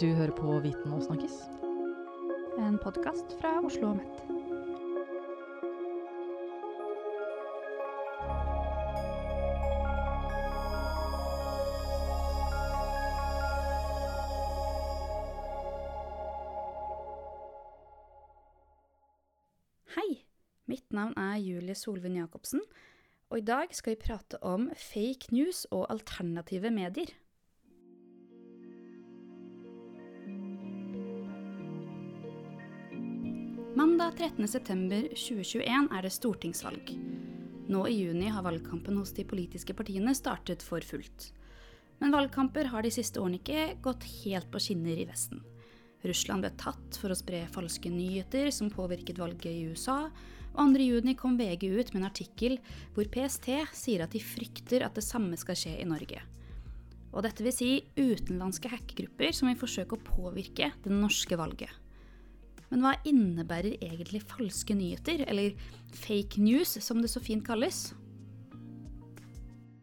Du hører på Viten og snakkes. En podkast fra Oslo og Mett. Hei, mitt navn er Julie Solvin Jacobsen, og i dag skal vi prate om fake news og alternative medier. 13.9.2021 er det stortingsvalg. Nå i juni har valgkampen hos de politiske partiene startet for fullt. Men valgkamper har de siste årene ikke gått helt på skinner i Vesten. Russland ble tatt for å spre falske nyheter som påvirket valget i USA, og 2.6 kom VG ut med en artikkel hvor PST sier at de frykter at det samme skal skje i Norge. Og dette vil si utenlandske hackergrupper som vil forsøke å påvirke det norske valget. Men hva innebærer egentlig falske nyheter, eller fake news, som det så fint kalles?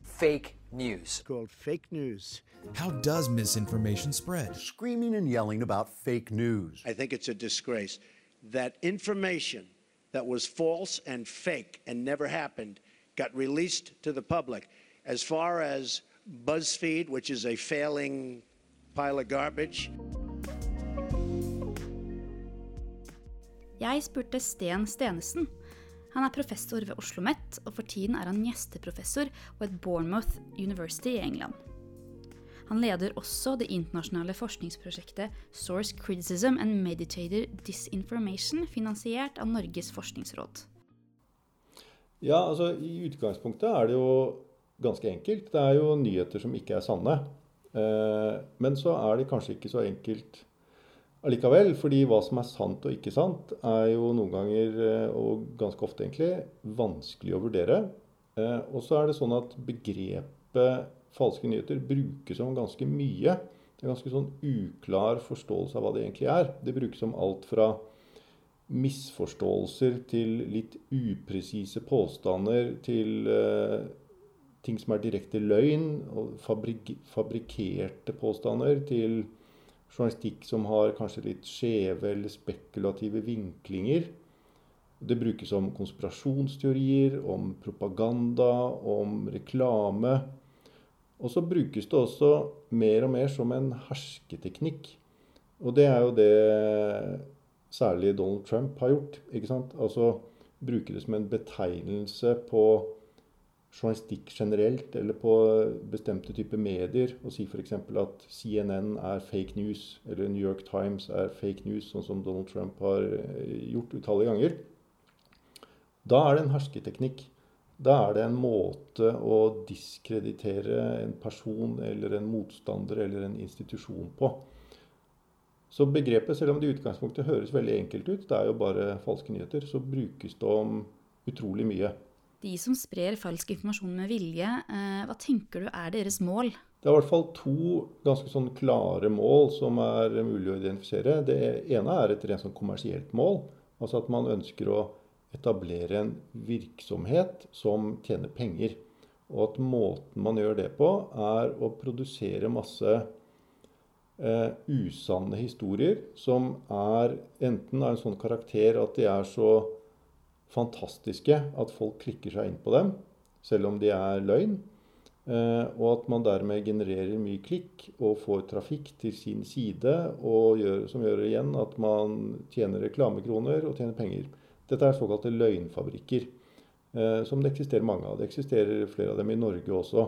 Fake news. Called fake news. How does misinformation spread? Screaming and yelling about fake news. I think it's a disgrace that information that was false and fake and never happened got released to the public. As far as BuzzFeed, which is a failing pile of garbage. Jeg spurte Sten Stenesen. Han er professor ved Oslo OsloMet, og for tiden er han gjesteprofessor ved Bournemouth University i England. Han leder også det internasjonale forskningsprosjektet Source Criticism and Meditator Disinformation, finansiert av Norges forskningsråd. Ja, altså I utgangspunktet er det jo ganske enkelt. Det er jo nyheter som ikke er sanne. Eh, men så er det kanskje ikke så enkelt allikevel. Fordi hva som er sant og ikke sant, er jo noen ganger, eh, og ganske ofte egentlig, vanskelig å vurdere. Eh, og så er det sånn at begrepet falske nyheter brukes om ganske mye. Det er ganske sånn uklar forståelse av hva det egentlig er. Det brukes om alt fra misforståelser til litt upresise påstander til uh, ting som er direkte løgn, og fabrik fabrikkerte påstander, til journalistikk som har kanskje litt skjeve eller spekulative vinklinger. Det brukes om konspirasjonsteorier, om propaganda, om reklame. Og så brukes det også mer og mer som en hersketeknikk. Og det er jo det særlig Donald Trump har gjort. ikke sant? Altså bruke det som en betegnelse på journalistikk generelt, eller på bestemte typer medier, og si f.eks. at CNN er fake news, eller New York Times er fake news, sånn som Donald Trump har eh, gjort utallige ganger, da er det en hersketeknikk. Da er det en måte å diskreditere en person eller en motstander eller en institusjon på. Så begrepet, selv om det i utgangspunktet høres veldig enkelt ut, det er jo bare falske nyheter, så brukes det om utrolig mye de som sprer falsk informasjon med vilje, eh, hva tenker du er deres mål? Det er i hvert fall to ganske sånn klare mål som er mulig å identifisere. Det ene er et rent sånn kommersielt mål. Altså at man ønsker å etablere en virksomhet som tjener penger. Og at måten man gjør det på, er å produsere masse eh, usanne historier som er enten av en sånn karakter at de er så fantastiske at folk klikker seg inn på dem, selv om de er løgn. Eh, og at man dermed genererer mye klikk og får trafikk til sin side, gjør, som gjør igjen at man tjener reklamekroner og tjener penger. Dette er såkalte løgnfabrikker, eh, som det eksisterer mange av. Det eksisterer flere av dem i Norge også.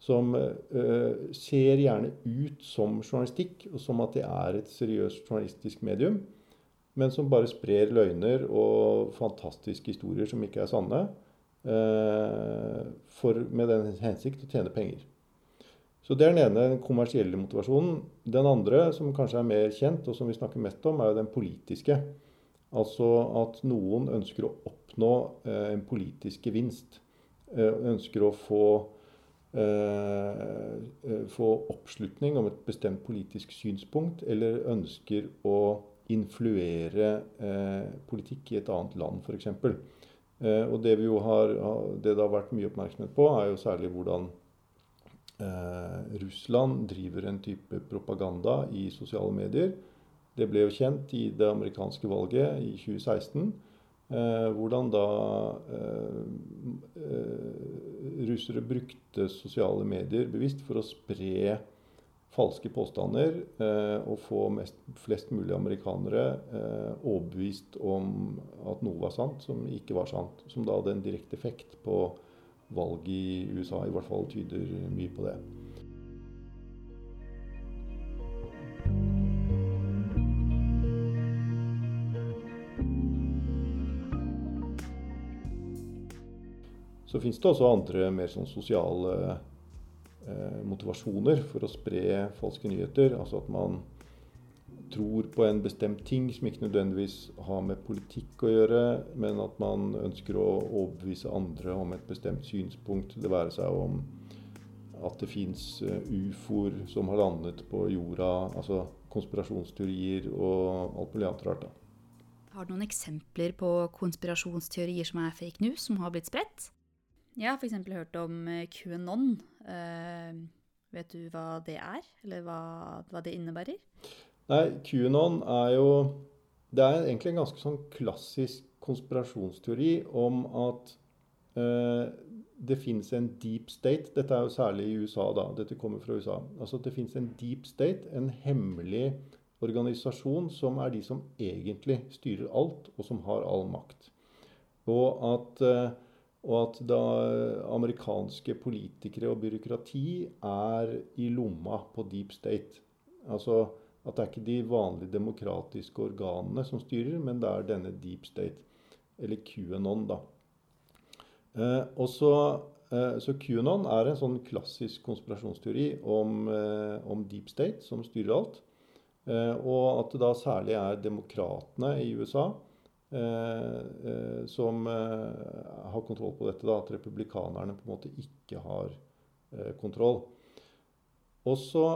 Som eh, ser gjerne ut som journalistikk, og som at det er et seriøst journalistisk medium men som bare sprer løgner og fantastiske historier som ikke er sanne, eh, for, med den hensikt å tjene penger. Så Det er den ene, den kommersielle motivasjonen. Den andre, som kanskje er mer kjent, og som vi snakker mest om, er jo den politiske. Altså at noen ønsker å oppnå eh, en politisk gevinst. Eh, ønsker å få, få oppslutning om et bestemt politisk synspunkt, eller ønsker å influere eh, politikk i et annet land, f.eks. Eh, og det, vi jo har, det det har vært mye oppmerksomhet på, er jo særlig hvordan eh, Russland driver en type propaganda i sosiale medier. Det ble jo kjent i det amerikanske valget i 2016. Eh, hvordan da eh, eh, russere brukte sosiale medier bevisst for å spre falske påstander eh, og få mest, flest mulig amerikanere eh, overbevist om at noe var sant som ikke var sant. Som da hadde en direkte effekt på valget i USA. I hvert fall tyder mye på det. Så fins det også andre mer sånn sosiale motivasjoner for å spre falske nyheter. Altså at man tror på en bestemt ting som ikke nødvendigvis har med politikk å gjøre, men at man ønsker å overbevise andre om et bestemt synspunkt. Det være seg om at det fins eh, ufoer som har landet på jorda, altså konspirasjonsteorier og alt mulig annet rart. da. Har du noen eksempler på konspirasjonsteorier som er fake news, som har blitt spredt? Jeg har f.eks. hørt om eh, QAnon. Uh, vet du hva det er, eller hva, hva det innebærer? Nei, QAnon er jo Det er egentlig en ganske sånn klassisk konspirasjonsteori om at uh, det fins en deep state. Dette er jo særlig i USA, da. Dette kommer fra USA. Altså at det fins en deep state, en hemmelig organisasjon som er de som egentlig styrer alt, og som har all makt. Og at eh, og at da amerikanske politikere og byråkrati er i lomma på deep state. Altså at det er ikke de vanlige demokratiske organene som styrer, men det er denne deep state. Eller QAnon, da. Eh, og så, eh, så QAnon er en sånn klassisk konspirasjonsteori om, eh, om deep state, som styrer alt. Eh, og at det da særlig er demokratene i USA som eh, har kontroll på dette. Da, at republikanerne på en måte ikke har kontroll. Og så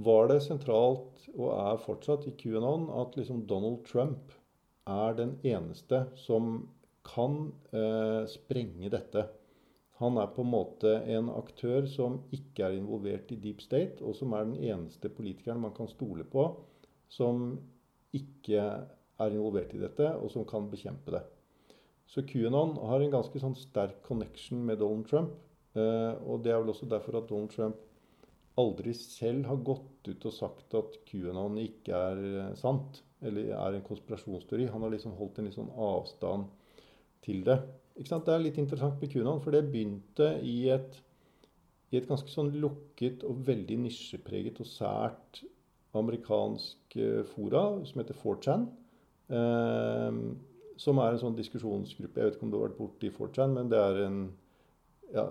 var det sentralt, og er fortsatt i QAnon, at liksom Donald Trump er den eneste som kan eh, sprenge dette. Han er på en måte en aktør som ikke er involvert i deep state, og som er den eneste politikeren man kan stole på som ikke er involvert i dette, og som kan bekjempe det. Så QAnon har en ganske sånn sterk connection med Donald Trump. Eh, og det er vel også derfor at Donald Trump aldri selv har gått ut og sagt at QAnon ikke er eh, sant, eller er en konspirasjonsteori. Han har liksom holdt en litt sånn avstand til det. Det er litt interessant med QAnon, for det begynte i et, i et ganske sånn lukket og veldig nisjepreget og sært amerikansk eh, fora som heter 4chan. Ehm, som er en sånn diskusjonsgruppe. Jeg vet ikke om du har vært borti 4chan, men det er en ja,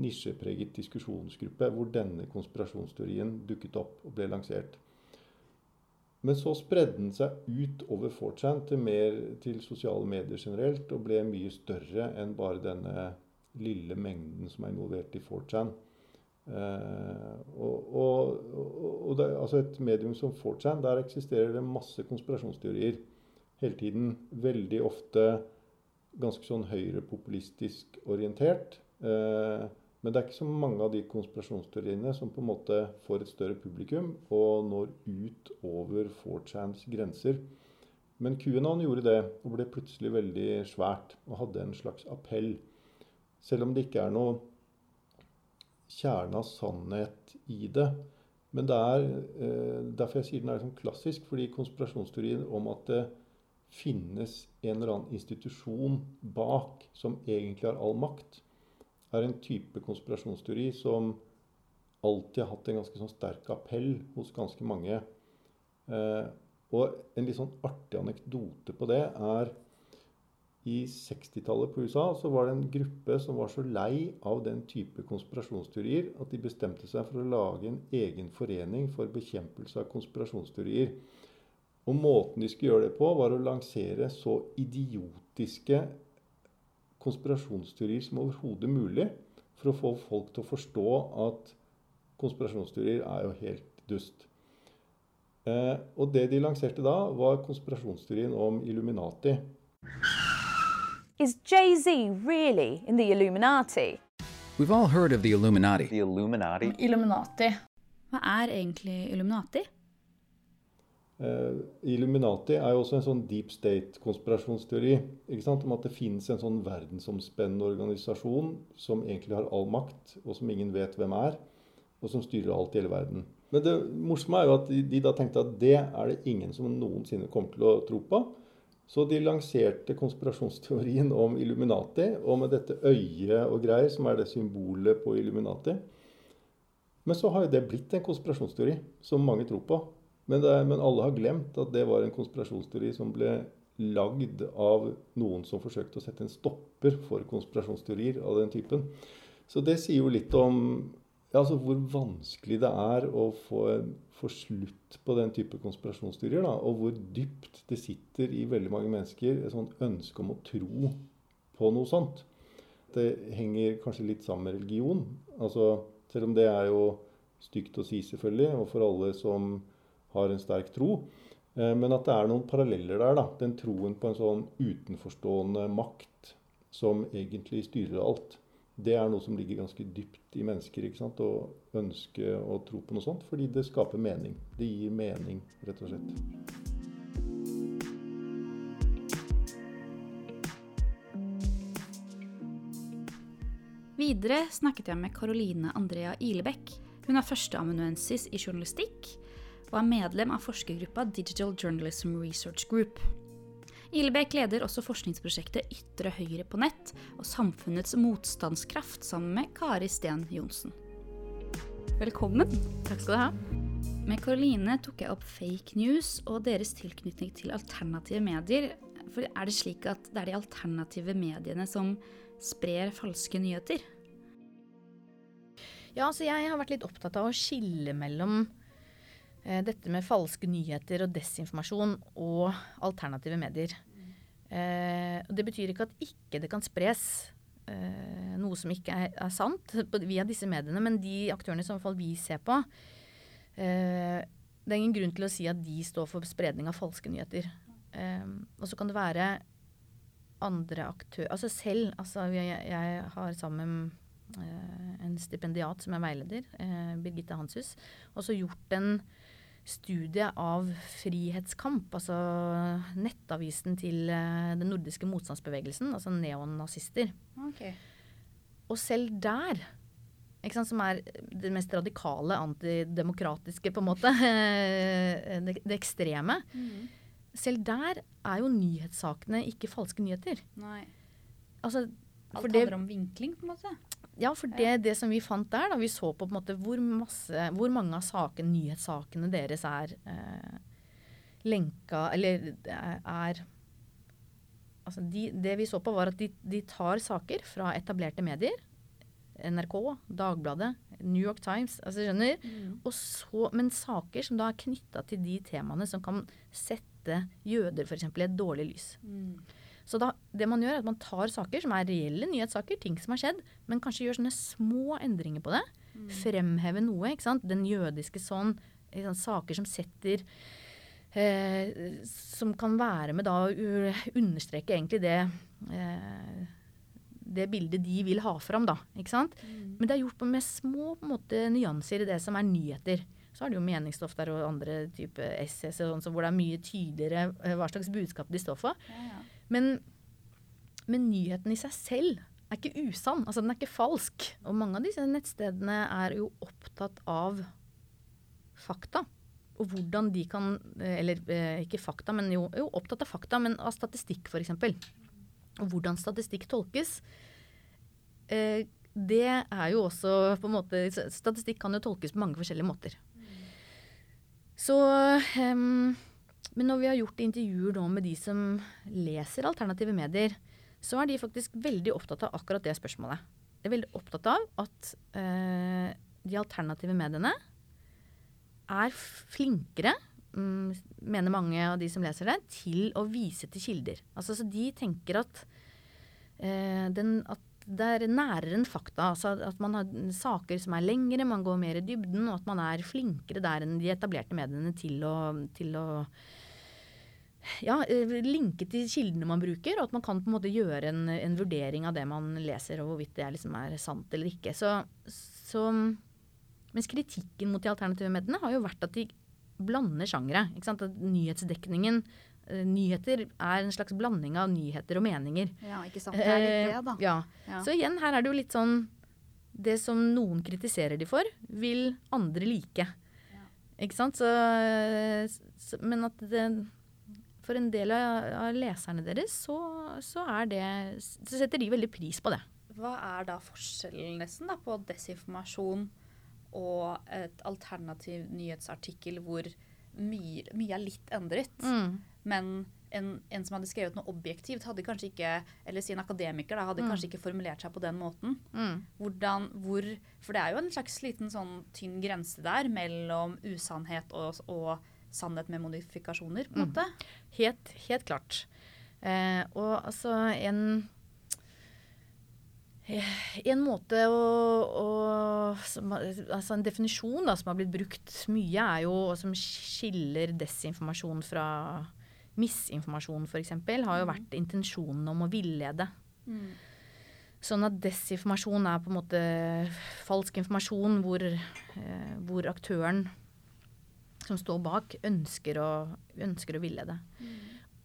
nisjepreget diskusjonsgruppe hvor denne konspirasjonsteorien dukket opp og ble lansert. Men så spredde den seg ut over 4chan til, mer, til sosiale medier generelt, og ble mye større enn bare denne lille mengden som er involvert i 4chan. Eh, og, og, og det, altså et medium som 4chan, der eksisterer det masse konspirasjonsteorier hele tiden. Veldig ofte ganske sånn høyrepopulistisk orientert. Eh, men det er ikke så mange av de konspirasjonsteoriene som på en måte får et større publikum og når ut over 4chans grenser. Men QAnon gjorde det og ble plutselig veldig svært og hadde en slags appell. Selv om det ikke er noe kjerne av sannhet i det. Men det er eh, derfor jeg sier den er liksom klassisk, fordi konspirasjonsteorien om at det finnes en eller annen institusjon bak som egentlig har all makt, er en type konspirasjonsteori som alltid har hatt en ganske sånn sterk appell hos ganske mange. Eh, og en litt sånn artig anekdote på det er i 60-tallet på USA så var det en gruppe som var så lei av den type konspirasjonsteorier at de bestemte seg for å lage en egen forening for bekjempelse av konspirasjonsteorier. Og måten de skulle gjøre det på, var å lansere så idiotiske konspirasjonsteorier som overhodet mulig, for å få folk til å forstå at konspirasjonsteorier er jo helt dust. Eh, og det de lanserte da, var konspirasjonsteorien om Illuminati. Is Jay Z really in the Illuminati? We've all heard of the Illuminati. The Illuminati. Illuminati. Hva er egentlig Illuminati? Uh, Illuminati er jo også en sånn deep state-konspirasjonsteori. ikke sant? Om at det finnes en sånn verdensomspennende organisasjon som egentlig har all makt, og som ingen vet hvem er, og som styrer alt i hele verden. Men det morsomme er jo at de, de da tenkte at det er det ingen som noensinne kommer til å tro på. Så de lanserte konspirasjonsteorien om Illuminati, og med dette øyet og greier, som er det symbolet på Illuminati. Men så har jo det blitt en konspirasjonsteori som mange tror på. Men, det, men, alle har glemt at det var en konspirasjonsteori som ble lagd av noen som forsøkte å sette en stopper for konspirasjonsteorier av den typen. Så det sier jo litt om ja, altså hvor vanskelig det er å få, få slutt på den type konspirasjonsteorier. Og hvor dypt det sitter i veldig mange mennesker et sånt ønske om å tro på noe sånt. Det henger kanskje litt sammen med religion. Altså, selv om det er jo stygt å si, selvfølgelig, og for alle som har en sterk tro. Eh, men at det er noen paralleller der. da, Den troen på en sånn utenforstående makt som egentlig styrer alt det er noe som ligger ganske dypt i mennesker. ikke sant? Å ønske å tro på noe sånt. Fordi det skaper mening. Det gir mening, rett og slett. Videre snakket jeg med Caroline Andrea Ilebekk. Hun er førsteamanuensis i journalistikk og er medlem av forskergruppa Digital Journalism Research Group. Ilebekk leder også forskningsprosjektet Ytre høyre på nett og Samfunnets motstandskraft sammen med Kari Sten Johnsen. Velkommen. Takk skal du ha. Med Karoline tok jeg opp fake news og deres tilknytning til alternative medier. For er det slik at det er de alternative mediene som sprer falske nyheter? Ja, altså jeg har vært litt opptatt av å skille mellom dette med falske nyheter og desinformasjon og alternative medier. Eh, det betyr ikke at ikke det kan spres eh, noe som ikke er, er, sant via disse mediene, men de aktørene som vi ser på eh, Det er ingen grunn til å si at de står for spredning av falske nyheter. Eh, og så kan det være andre aktører Altså selv altså jeg, jeg har sammen med eh, en stipendiat som er veileder, Birgitte Hanshus, også gjort en studie av Frihetskamp, altså nettavisen til uh, den nordiske motstandsbevegelsen, altså neonazister. Okay. Og selv der, sant, som er det mest radikale, antidemokratiske, på en måte, det, det ekstreme, mm. selv der er jo nyhetssakene ikke falske nyheter. Nei. Altså, Alt handler om vinkling, på en måte? Ja, for det, det, som vi fant der, da vi så på, på måte, hvor, masse, hvor, mange av saken, nyhetssakene deres er eh, lenka Eller er altså de, Det vi så på, var at de, de, tar saker fra etablerte medier. NRK, Dagbladet, New York Times. altså skjønner, mm. så, Men saker som da er knytta til de temaene som kan sette jøder f.eks. i et dårlig lys. Mm. Så da, det man gjør, er at man tar saker som er reelle nyhetssaker, ting som har skjedd, men kanskje gjør sånne små endringer på det. Mm. Fremheve noe. ikke sant? Den jødiske sånn. Liksom, saker som setter eh, Som kan være med da å understreke egentlig det eh, det bildet de vil ha fram. da, ikke sant? Mm. Men det er gjort med små på en måte, nyanser i det som er nyheter. Så er det jo meningsstoff der og andre type SS og sånn, hvor det er mye tydeligere eh, hva slags budskap de står for. Ja, ja. Men, men, nyheten i seg selv er ikke usann. Altså, den er ikke falsk. Og mange av disse nettstedene er jo opptatt av fakta. Og hvordan de kan Eller eh, ikke fakta, men jo, jo opptatt av fakta, men av statistikk, f.eks. Og hvordan statistikk tolkes. Eh, det er jo også på en måte Statistikk kan jo tolkes på mange forskjellige måter. Så um, men når vi har gjort intervjuer nå med de som leser alternative medier, så er de faktisk veldig opptatt av akkurat det spørsmålet. De er veldig opptatt av at uh, de alternative mediene er flinkere, um, mener mange av de som leser det, til å vise til kilder. Altså, så de tenker at, uh, den, at det er nærere enn fakta. altså At man har saker som er lengre, man går mer i dybden, og at man er flinkere der enn de etablerte mediene til å, til å ja, eh, linke til kildene man bruker, og at man kan på en måte gjøre en, en vurdering av det man leser, og hvorvidt det liksom er sant eller ikke. Så, så, mens kritikken mot de alternative mediene har jo vært at de blander sjangere. Nyhetsdekningen Nyheter er en slags blanding av nyheter og meninger. Ja, ikke sant. Det er litt det, da. Eh, ja. Ja. Så igjen, her er det jo litt sånn Det som noen kritiserer de for, vil andre like. Ikke sant? Så, så, men at det For en del av, av leserne deres, så, så er det Så setter de veldig pris på det. Hva er da forskjellen nesten da, på desinformasjon og et alternativ nyhetsartikkel hvor mye, mye er litt endret, Mm. men en, en som hadde skrevet noe objektivt, hadde kanskje ikke, eller si en akademiker, da, hadde kanskje ikke formulert seg på den måten. Mm. Hvordan, hvor, for det er jo en slags liten sånn tynn grense der mellom usannhet og, og sannhet med modifikasjoner, på en måte. Helt, helt klart. Eh, og altså en En måte å, å som, Altså en definisjon da, som har blitt brukt mye, er jo, og som skiller desinformasjon fra misinformasjon f.eks., har jo vært intensjonen om å villede. Sånn at desinformasjon er på en måte falsk informasjon hvor, eh, hvor aktøren som står bak, ønsker å, ønsker å villede.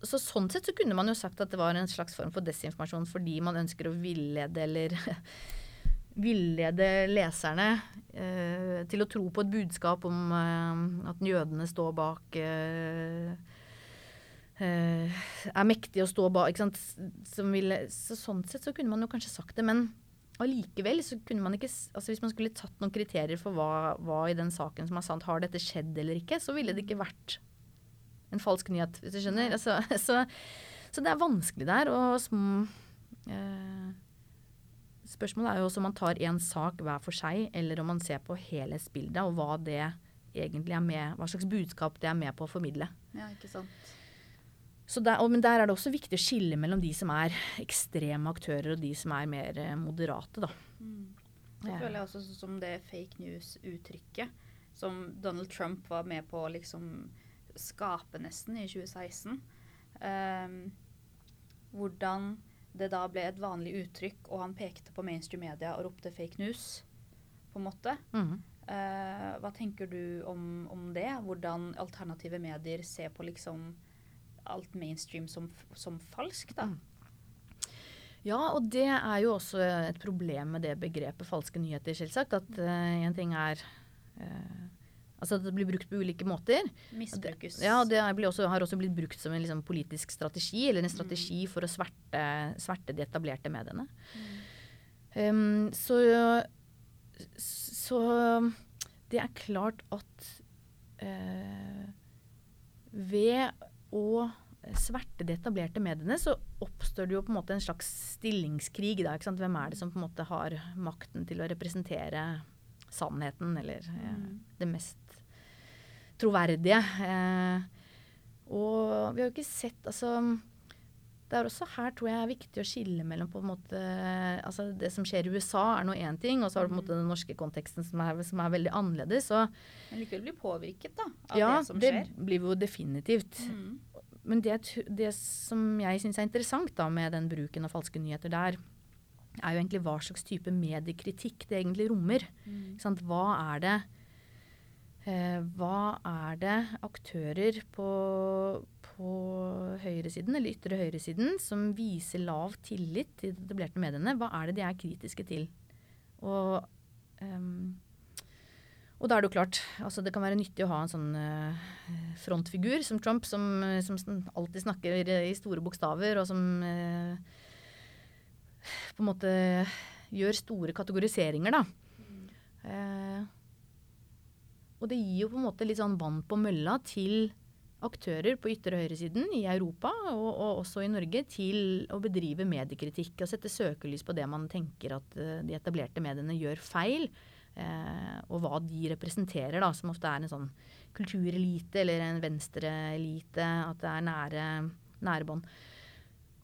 Så sånn sett så kunne man jo sagt at det var en slags form for desinformasjon fordi man ønsker å villede eller villede leserne eh, til å tro på et budskap om eh, at jødene står bak eh, eh, Er mektige å stå bak. Ikke sant? Ville, så sånn sett så kunne man jo kanskje sagt det. Men allikevel så kunne man ikke altså Hvis man skulle tatt noen kriterier for hva, hva i den saken som er sant, har dette skjedd eller ikke, så ville det ikke vært en falsk nyhet, hvis du skjønner. Altså, så, så det er vanskelig der. Og som, eh, spørsmålet er jo også om man tar én sak hver for seg, eller om man ser på helhetsbildet og hva det egentlig er med, hva slags budskap det er med på å formidle. Ja, ikke sant. Så der, og, men der er det også viktig å skille mellom de som er ekstreme aktører og de som er mer eh, moderate, da. Så føler jeg også som det fake news-uttrykket som Donald Trump var med på å liksom skape nesten i 2016. Um, hvordan det da ble et vanlig uttrykk, og han pekte på mainstream media og ropte fake news, på en måte. Mm. Uh, hva tenker du om, om det? Hvordan alternative medier ser på liksom alt mainstream som, som falskt, da? Ja, og det er jo også et problem med det begrepet falske nyheter, selvsagt. At én en ting er eh, Altså at det blir brukt på ulike måter. Misbrukes. Ja, det også, har også blitt brukt som en liksom, politisk strategi, eller en strategi for å sverte, sverte de etablerte mediene. Um, så, så det er klart at uh, ved å sverte de etablerte mediene, så oppstår det jo på en måte en slags stillingskrig. Da? Hvem er det som på en måte har makten til å representere sannheten, eller eh, det mest troverdige? Eh, og vi har jo ikke sett altså det er også her tror jeg er viktig å skille mellom på en måte altså Det som skjer i USA, er nå én ting, og så har du på en måte den norske konteksten som er, som er veldig annerledes. Og, Men likevel blir påvirket da, av ja, det som skjer? Ja, det blir vi jo definitivt. Men det, det som jeg syns er interessant da med den bruken av falske nyheter der, er jo egentlig hva slags type mediekritikk det egentlig rommer. Mm. sant? Hva er det Hva er det aktører på, på høyresiden, eller ytre høyresiden, som viser lav tillit til de etablerte mediene? Hva er det de er kritiske til? Og um, og da er det jo klart, altså det kan være nyttig å ha en sånn uh, frontfigur som Trump, som, eh, som alltid snakker i store bokstaver, og som uh, på en måte gjør store kategoriseringer, da. Eh, og det gir jo på en måte litt sånn vann på mølla til aktører på ytre høyresiden i Europa og, og også i Norge til å bedrive mediekritikk og sette søkelys på det man tenker at eh, de etablerte mediene gjør feil eh, og hva de representerer, da, som ofte er en sånn kulturelite eller en venstreelite. At det er nære, nære bånd.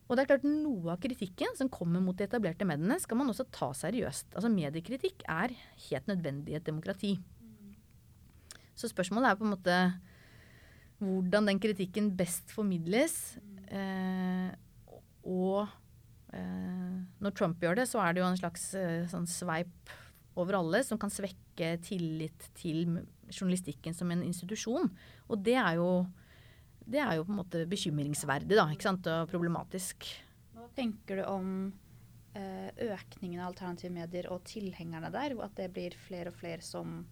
Og det er klart Noe av kritikken som kommer mot de etablerte mediene, skal man også ta seriøst. Altså Mediekritikk er helt nødvendig i et demokrati. Så spørsmålet er på en måte hvordan den kritikken best formidles. Eh, og eh, når Trump gjør det, så er det jo en slags eh, sånn sveip over alle som kan svekke tillit til journalistikken som en institusjon. Og det er jo, det er jo på en måte bekymringsverdig da, ikke sant? og problematisk. Hva tenker du om eh, økningen av alternative medier og tilhengerne der? At det blir flere og flere som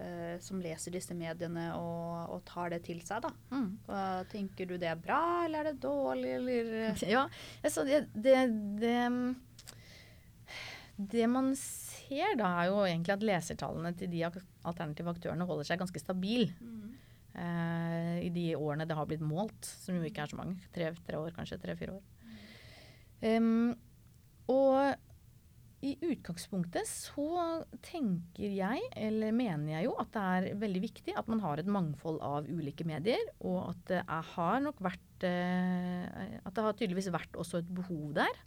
uh, som leser disse mediene og, og, tar det til seg. da. Mm. Og, tenker du det er bra, eller er det dårlig, eller Ja, altså det, det, det, det man ser da, er jo egentlig at lesertallene til de alternative aktørene holder seg ganske stabil. Mm. Uh, I de årene det har blitt målt, som jo ikke er så mange. Tre, tre år, kanskje. Tre-fire år. Um, og i utgangspunktet så tenker jeg, eller mener jeg jo, at det er veldig viktig at man har et mangfold av ulike medier. Og at det har nok vært eh, At det har tydeligvis vært også et behov der.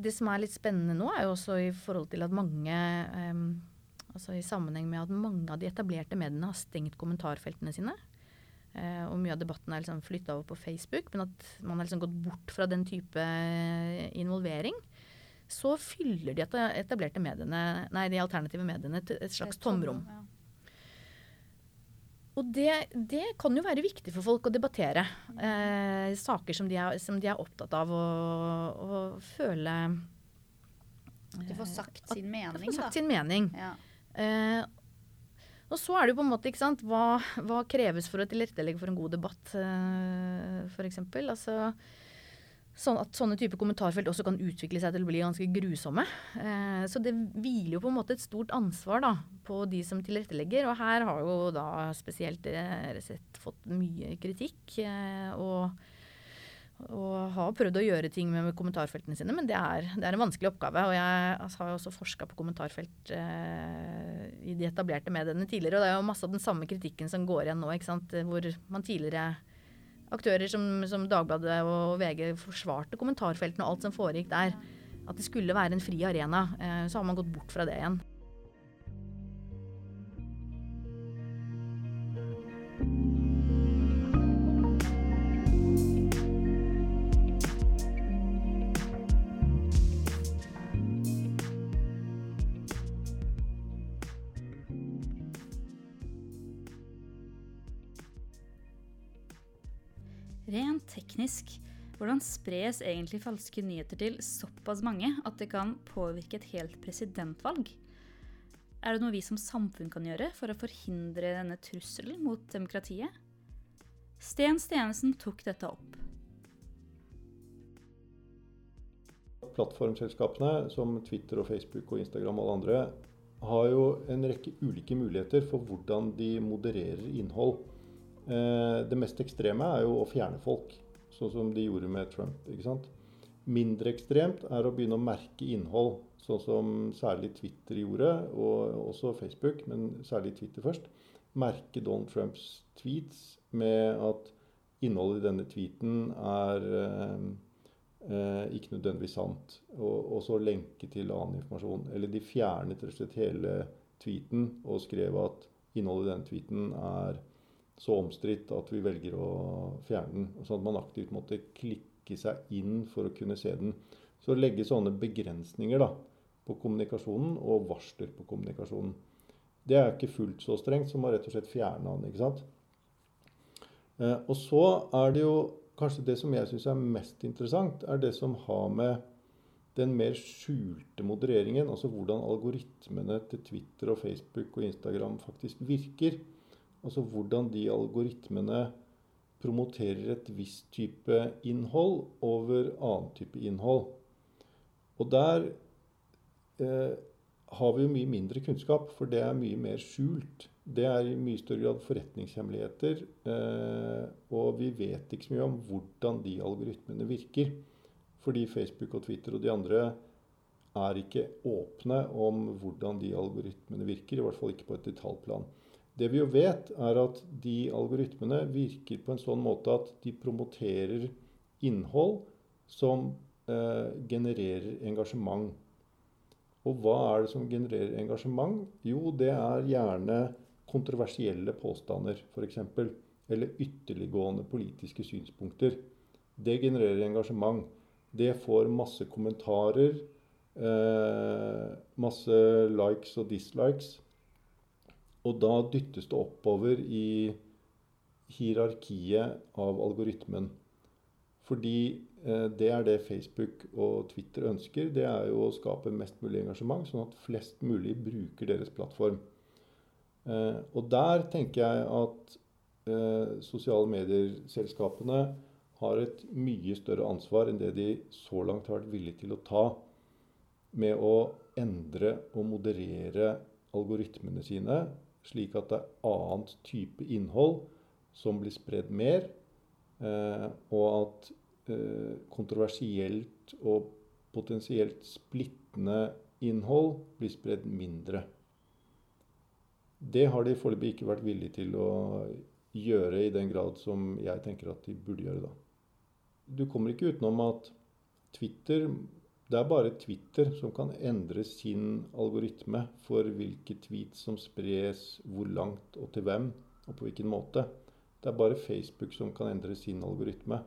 Det som er litt spennende nå, er jo også i forhold til at mange eh, Altså i sammenheng med at mange av de etablerte mediene har stengt kommentarfeltene sine. Eh, og mye av debatten er liksom flytta over på Facebook, men at man har liksom gått bort fra den type involvering så fyller de etablerte mediene, nei, de alternative mediene til et slags tomrom. Og det, det, kan jo være viktig for folk å debattere. Eh, saker som de, er, som de, er, opptatt av å, å føle At de får sagt eh, sin mening, får sagt sin mening. Ja. Eh, og så er det jo på en måte, ikke sant, hva, hva kreves for å tilrettelegge for en god debatt, eh, f.eks. Altså, Sånn at sånne type kommentarfelt også kan utvikle seg til å bli ganske grusomme. Eh, så det hviler jo på en måte et stort ansvar da, på de som tilrettelegger. Og her har jo da spesielt eh, Resett fått mye kritikk. Eh, og, og, har prøvd å gjøre ting med, med kommentarfeltene sine, men det er, det er, en vanskelig oppgave. Og jeg altså, har jo også forska på kommentarfelt eh, i de etablerte mediene tidligere. Og det er jo masse av den samme kritikken som går igjen nå, hvor man tidligere aktører som, som, Dagbladet og VG forsvarte kommentarfeltene og alt som foregikk der. At det skulle være en fri arena. Eh, så har man gått bort fra det igjen. Teknisk, hvordan spres egentlig falske nyheter til såpass mange at det kan påvirke et helt presidentvalg? Er det noe vi som samfunn kan gjøre for å forhindre denne trusselen mot demokratiet? Sten Stenesen tok dette opp. Plattformselskapene som Twitter og Facebook og Instagram og alle andre har jo en rekke ulike muligheter for hvordan de modererer innhold. Eh, det mest ekstreme er jo å fjerne folk, sånn som de gjorde med Trump. ikke sant? Mindre ekstremt er å begynne å merke innhold, sånn som særlig Twitter gjorde, og også Facebook, men særlig Twitter først. Merke Donald Trumps tweets med at innholdet i denne tweeten er eh, ikke nødvendigvis sant, og, og, så lenke til annen informasjon. Eller de fjernet rett og slett hele tweeten og skrev at innholdet i denne tweeten er så omstridt at vi velger å fjerne den. Sånn at man aktivt måtte klikke seg inn for å kunne se den. Så legge sånne begrensninger da, på kommunikasjonen og varsler på kommunikasjonen. Det er ikke fullt så strengt som å rett og slett fjerne den. ikke sant? Eh, og så er det jo kanskje det som jeg syns er mest interessant, er det som har med den mer skjulte modereringen, altså hvordan algoritmene til Twitter og Facebook og Instagram faktisk virker. Altså hvordan de algoritmene promoterer et visst type innhold over annen type innhold. Og der eh, har vi jo mye mindre kunnskap, for det er mye mer skjult. Det er i mye større grad forretningshemmeligheter. Eh, og vi vet ikke så mye om hvordan de algoritmene virker. Fordi Facebook og Twitter og de andre er ikke åpne om hvordan de algoritmene virker. I hvert fall ikke på et detaljplan. Det vi jo vet, er at de algoritmene virker på en sånn måte at de promoterer innhold som eh, genererer engasjement. Og hva er det som genererer engasjement? Jo, det er gjerne kontroversielle påstander, f.eks. eller ytterliggående politiske synspunkter. Det genererer engasjement. Det får masse kommentarer, eh, masse likes og dislikes. Og da dyttes det oppover i hierarkiet av algoritmen. Fordi eh, det er det Facebook og Twitter ønsker. Det er jo å skape mest mulig engasjement, sånn at flest mulig bruker deres plattform. Eh, og der tenker jeg at eh, sosiale medier-selskapene har et mye større ansvar enn det de så langt har vært villige til å ta med å endre og moderere algoritmene sine, slik at det er annet type innhold som blir spredd mer, eh, og at eh, kontroversielt og potensielt splittende innhold blir spredd mindre. Det har de foreløpig ikke vært villige til å gjøre i den grad som jeg tenker at de burde gjøre da. Du kommer ikke utenom at Twitter Det er bare Twitter som kan endre sin algoritme for hvilke tweets som spres, hvor langt og til hvem, og på hvilken måte. Det er bare Facebook som kan endre sin algoritme.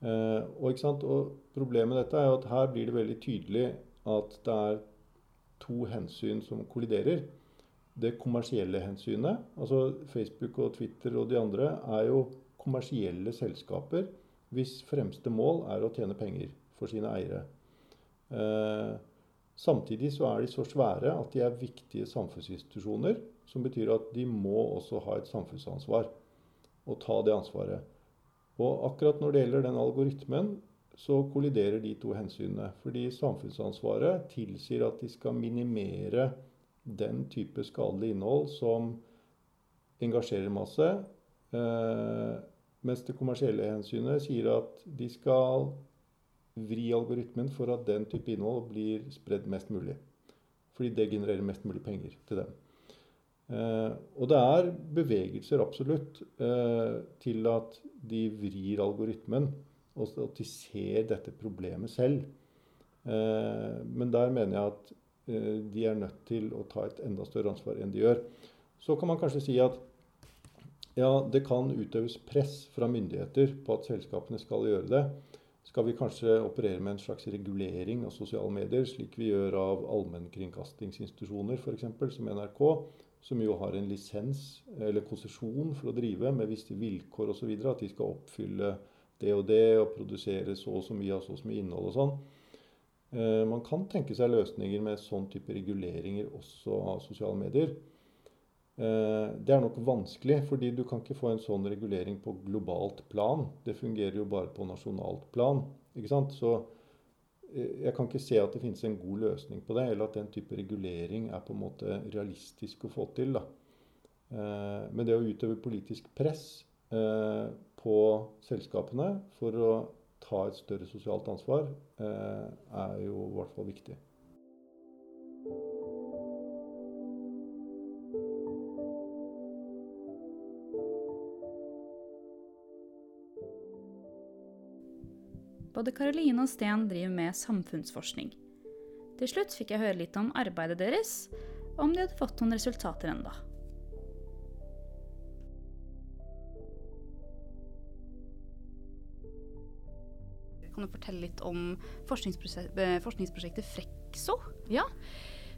Eh, og, og, Problemet med dette er at her blir det veldig tydelig at det er to hensyn som kolliderer det kommersielle hensynet. Altså Facebook og Twitter og de andre er jo kommersielle selskaper hvis fremste mål er å tjene penger for sine eiere. Eh, samtidig så er de så svære at de er viktige samfunnsinstitusjoner. Som betyr at de må også ha et samfunnsansvar og ta det ansvaret. Og akkurat når det gjelder den algoritmen, så kolliderer de to hensynene. Fordi samfunnsansvaret tilsier at de skal minimere den type skadelig innhold som engasjerer masse. Eh, mens det kommersielle hensynet sier at de skal vri algoritmen for at den type innhold blir spredd mest mulig. Fordi det genererer mest mulig penger til dem. Eh, og det er bevegelser absolutt eh, til at de vrir algoritmen, og at de ser dette problemet selv. Eh, men der mener jeg at Eh, de er nødt til å ta et enda større ansvar enn de gjør. Så kan man kanskje si at ja, det kan utøves press fra myndigheter på at selskapene skal gjøre det. Skal vi kanskje operere med en slags regulering av sosiale medier, slik vi gjør av allmennkringkastingsinstitusjoner f.eks., som NRK, som jo har en lisens eller konsesjon for å drive med visse vilkår osv. At de skal oppfylle det og det og produsere så og så mye av så og så mye innhold og sånn. Eh, man kan tenke seg løsninger med sånn type reguleringer også av sosiale medier. Eh, det er nok vanskelig, fordi du kan ikke få en sånn regulering på globalt plan. Det fungerer jo bare på nasjonalt plan. ikke sant? Så eh, jeg kan ikke se at det finnes en god løsning på det, eller at den type regulering er på en måte realistisk å få til. da. Men det å utøve politisk press på selskapene for å ta et større sosialt ansvar, eh, er jo i hvert fall viktig. Både Karoline og Sten driver med samfunnsforskning. Til slutt fikk jeg høre litt om arbeidet deres, og om de hadde fått noen resultater enda. Kan du fortelle litt om eh, forskningsprosjektet Frekso? Ja.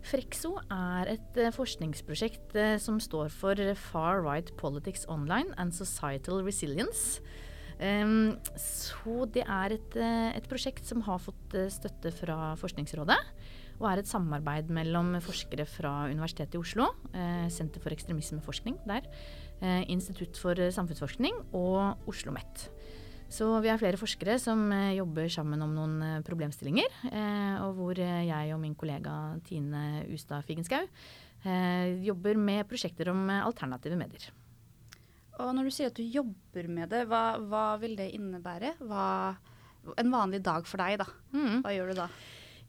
Frekso er et eh, forskningsprosjekt eh, som står for Far Right Politics Online and Societal Resilience. Um, så det er et, et, prosjekt som har fått støtte fra Forskningsrådet. Og er et samarbeid mellom forskere fra Universitetet i Oslo, eh, Senter for ekstremismeforskning der, eh, Institutt for samfunnsforskning og Oslo OsloMet. Så vi er flere forskere som eh, jobber sammen om noen eh, problemstillinger. Eh, og hvor jeg og min kollega Tine Ustad Figenschou jobber med prosjekter om alternative medier. Og når du sier at du jobber med det, hva, hva vil det innebære? Hva, en vanlig dag for deg, da. Mm. Hva gjør du da?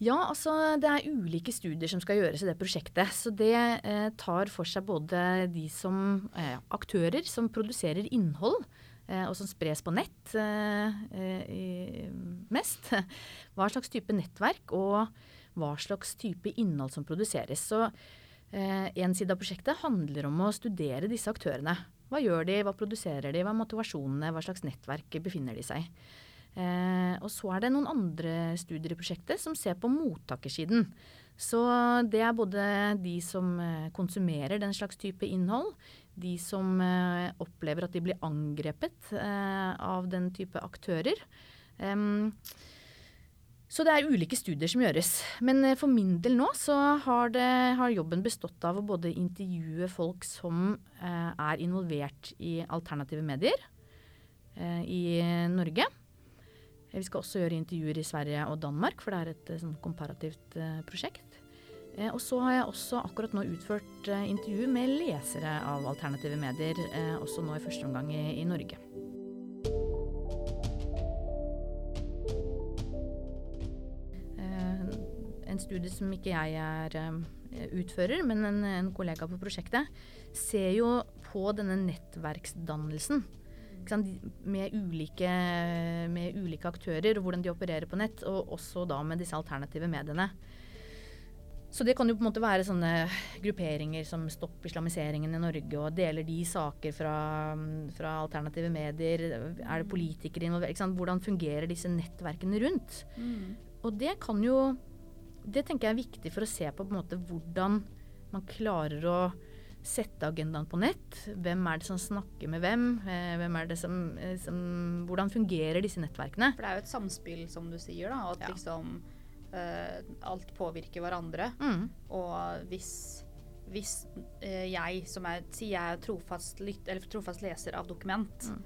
Ja, altså det er ulike studier som skal gjøres i det prosjektet. Så det eh, tar for seg både de som eh, aktører som produserer innhold, Eh, og som spres på nett eh, mest. Hva slags type nettverk og hva slags type innhold som produseres. Så eh, en side av prosjektet handler om å studere disse aktørene. Hva gjør de, hva produserer de, hva er motivasjonene, hva slags nettverk befinner de seg i. Eh, og så er det noen andre studier i prosjektet som ser på mottakersiden. Så det er både de som eh, konsumerer den slags type innhold, de som eh, opplever at de blir angrepet eh, av den type aktører. Um, så det er ulike studier som gjøres. Men eh, for min del nå så har, det, har jobben bestått av å både intervjue folk som eh, er involvert i alternative medier eh, i Norge. Eh, vi skal også gjøre intervjuer i Sverige og Danmark, for det er et sånn komparativt eh, prosjekt. Eh, og så har jeg også akkurat nå utført intervju med lesere av alternative medier, også nå i første omgang i, i Norge. En studie som ikke jeg er uh, utfører, men en, en, kollega på prosjektet, ser jo på denne nettverksdannelsen. Med ulike, med ulike, aktører og hvordan de opererer på nett, og også da med disse alternative mediene. Så det kan jo på en måte være sånne grupperinger som Stopp islamiseringen i Norge og deler de saker fra, fra alternative medier. Er det politikere involvert? Hvordan fungerer disse nettverkene rundt? Mm. Og det kan jo det tenker jeg er viktig for å se på, på måte, hvordan man klarer å sette agendaen på nett. Hvem er det som snakker med hvem? Eh, hvem er det som, eh, som, hvordan fungerer disse nettverkene? For det er jo et samspill, som du sier. da, At ja. liksom uh, alt påvirker hverandre. Mm. Og hvis, hvis uh, jeg som er, sier jeg er trofast, trofast leser av dokument, mm.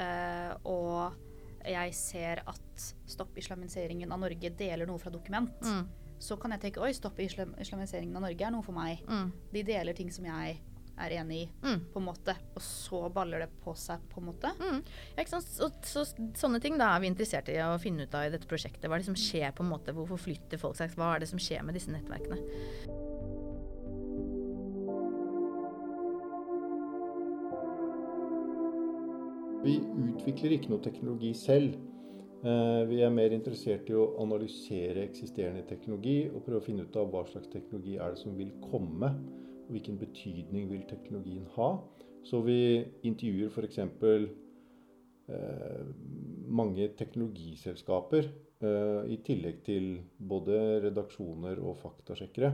uh, og jeg ser at Stopp islamiseringen av Norge deler noe fra dokument, mm så kan jeg tenke oi, stopp islam islamiseringen av Norge er noe for meg. Mm. De deler ting som jeg er enig i, mm. på en måte. Og så baller det på seg, på en måte. Mm. Ja, så, så, så, sånne ting da er vi interessert i å finne ut av i dette prosjektet. Hva er det som skjer på en måte? Hvorfor flytter folk seg? Hva er det som skjer med disse nettverkene? Vi utvikler ikke noe teknologi selv. Eh, vi er mer interessert i å analysere eksisterende teknologi og prøve å finne ut av hva slags teknologi er det som vil komme, og hvilken betydning vil teknologien ha. Så vi intervjuer f.eks. Eh, mange teknologiselskaper, eh, i tillegg til både redaksjoner og faktasjekkere,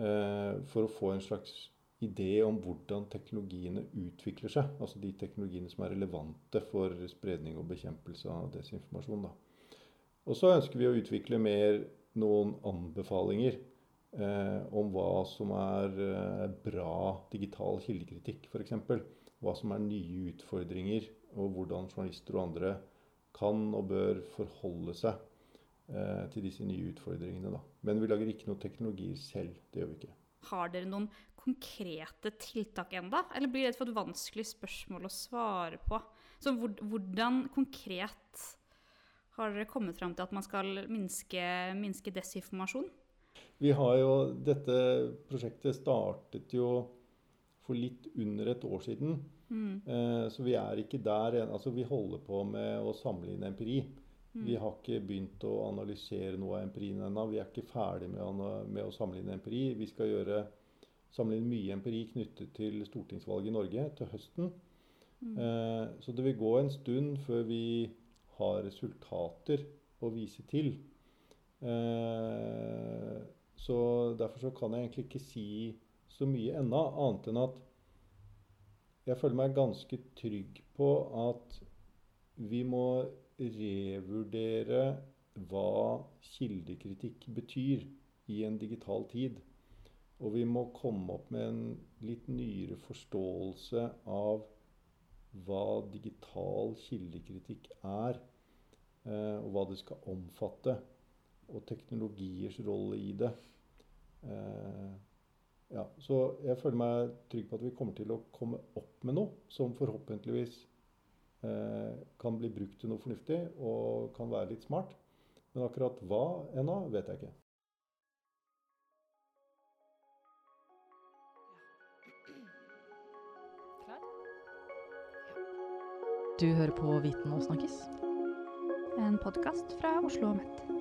eh, for å få en slags idé om hvordan teknologiene utvikler seg. Altså de teknologiene som er relevante for spredning og bekjempelse av desinformasjon. Da. Og så ønsker vi å utvikle mer noen anbefalinger eh, om hva som er eh, bra digital kildekritikk, f.eks. Hva som er nye utfordringer, og hvordan journalister og andre kan og bør forholde seg eh, til disse nye utfordringene. Da. Men vi lager ikke noen teknologier selv. Det gjør vi ikke. Har dere noen konkrete tiltak enda? Eller blir det et for vanskelig spørsmål å svare på? Så hvordan konkret har dere kommet fram til at man skal minske, minske desinformasjon? Vi har jo, Dette prosjektet startet jo for litt under et år siden. Mm. Eh, så vi er ikke der altså Vi holder på med å samle inn empiri. Mm. Vi har ikke begynt å analysere noe av empirien ennå. Vi er ikke ferdig med, med, å samle inn empiri. Vi skal gjøre, inn mye empiri knyttet til stortingsvalget i Norge til høsten. Mm. Eh, så det vil gå en stund før vi har resultater å vise til. Eh, så derfor så kan jeg egentlig ikke si så mye ennå, annet enn at jeg føler meg ganske trygg på at vi må revurdere hva kildekritikk betyr i en digital tid. Og vi må komme opp med en litt nyere forståelse av hva digital kildekritikk er, eh, og hva det skal omfatte. Og teknologiers rolle i det. Eh, ja, så jeg føler meg trygg på at vi kommer til å komme opp med noe som forhåpentligvis kan bli brukt til noe fornuftig og kan være litt smart. Men akkurat hva ennå, vet jeg ikke. Du hører på Viten og snakkes. En podkast fra Oslo og Met.